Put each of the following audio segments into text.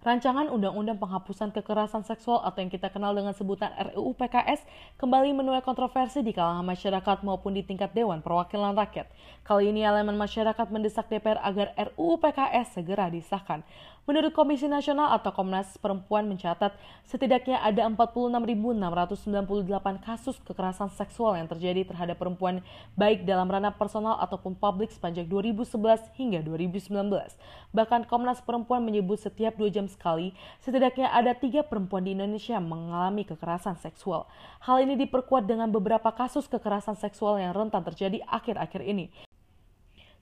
Rancangan Undang-Undang Penghapusan Kekerasan Seksual atau yang kita kenal dengan sebutan RUU PKS kembali menuai kontroversi di kalangan masyarakat maupun di tingkat Dewan Perwakilan Rakyat. Kali ini elemen masyarakat mendesak DPR agar RUU PKS segera disahkan. Menurut Komisi Nasional atau Komnas Perempuan mencatat, setidaknya ada 46.698 kasus kekerasan seksual yang terjadi terhadap perempuan baik dalam ranah personal ataupun publik sepanjang 2011 hingga 2019. Bahkan Komnas Perempuan menyebut setiap dua jam sekali, setidaknya ada tiga perempuan di Indonesia mengalami kekerasan seksual. Hal ini diperkuat dengan beberapa kasus kekerasan seksual yang rentan terjadi akhir-akhir ini.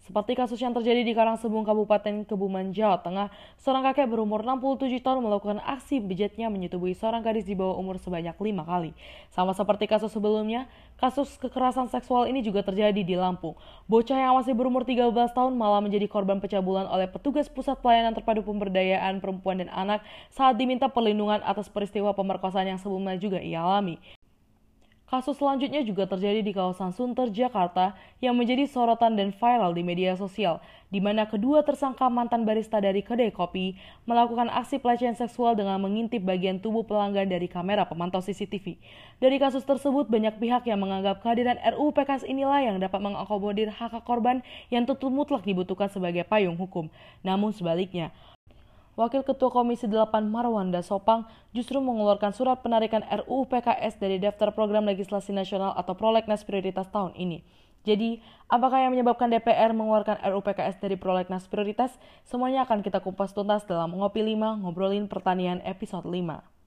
Seperti kasus yang terjadi di Karangsebung Kabupaten Kebumen, Jawa Tengah, seorang kakek berumur 67 tahun melakukan aksi bejatnya menyetubuhi seorang gadis di bawah umur sebanyak lima kali. Sama seperti kasus sebelumnya, kasus kekerasan seksual ini juga terjadi di Lampung. Bocah yang masih berumur 13 tahun malah menjadi korban pencabulan oleh petugas Pusat Pelayanan Terpadu Pemberdayaan Perempuan dan Anak saat diminta perlindungan atas peristiwa pemerkosaan yang sebelumnya juga ia alami. Kasus selanjutnya juga terjadi di kawasan Sunter, Jakarta yang menjadi sorotan dan viral di media sosial, di mana kedua tersangka mantan barista dari kedai kopi melakukan aksi pelecehan seksual dengan mengintip bagian tubuh pelanggan dari kamera pemantau CCTV. Dari kasus tersebut, banyak pihak yang menganggap kehadiran RUU PKS inilah yang dapat mengakomodir hak korban yang tentu mutlak dibutuhkan sebagai payung hukum. Namun sebaliknya, Wakil Ketua Komisi 8 Marwanda Sopang justru mengeluarkan surat penarikan RUU PKS dari daftar program legislasi nasional atau prolegnas prioritas tahun ini. Jadi, apakah yang menyebabkan DPR mengeluarkan RUU PKS dari prolegnas prioritas? Semuanya akan kita kupas tuntas dalam Ngopi 5 Ngobrolin Pertanian episode 5.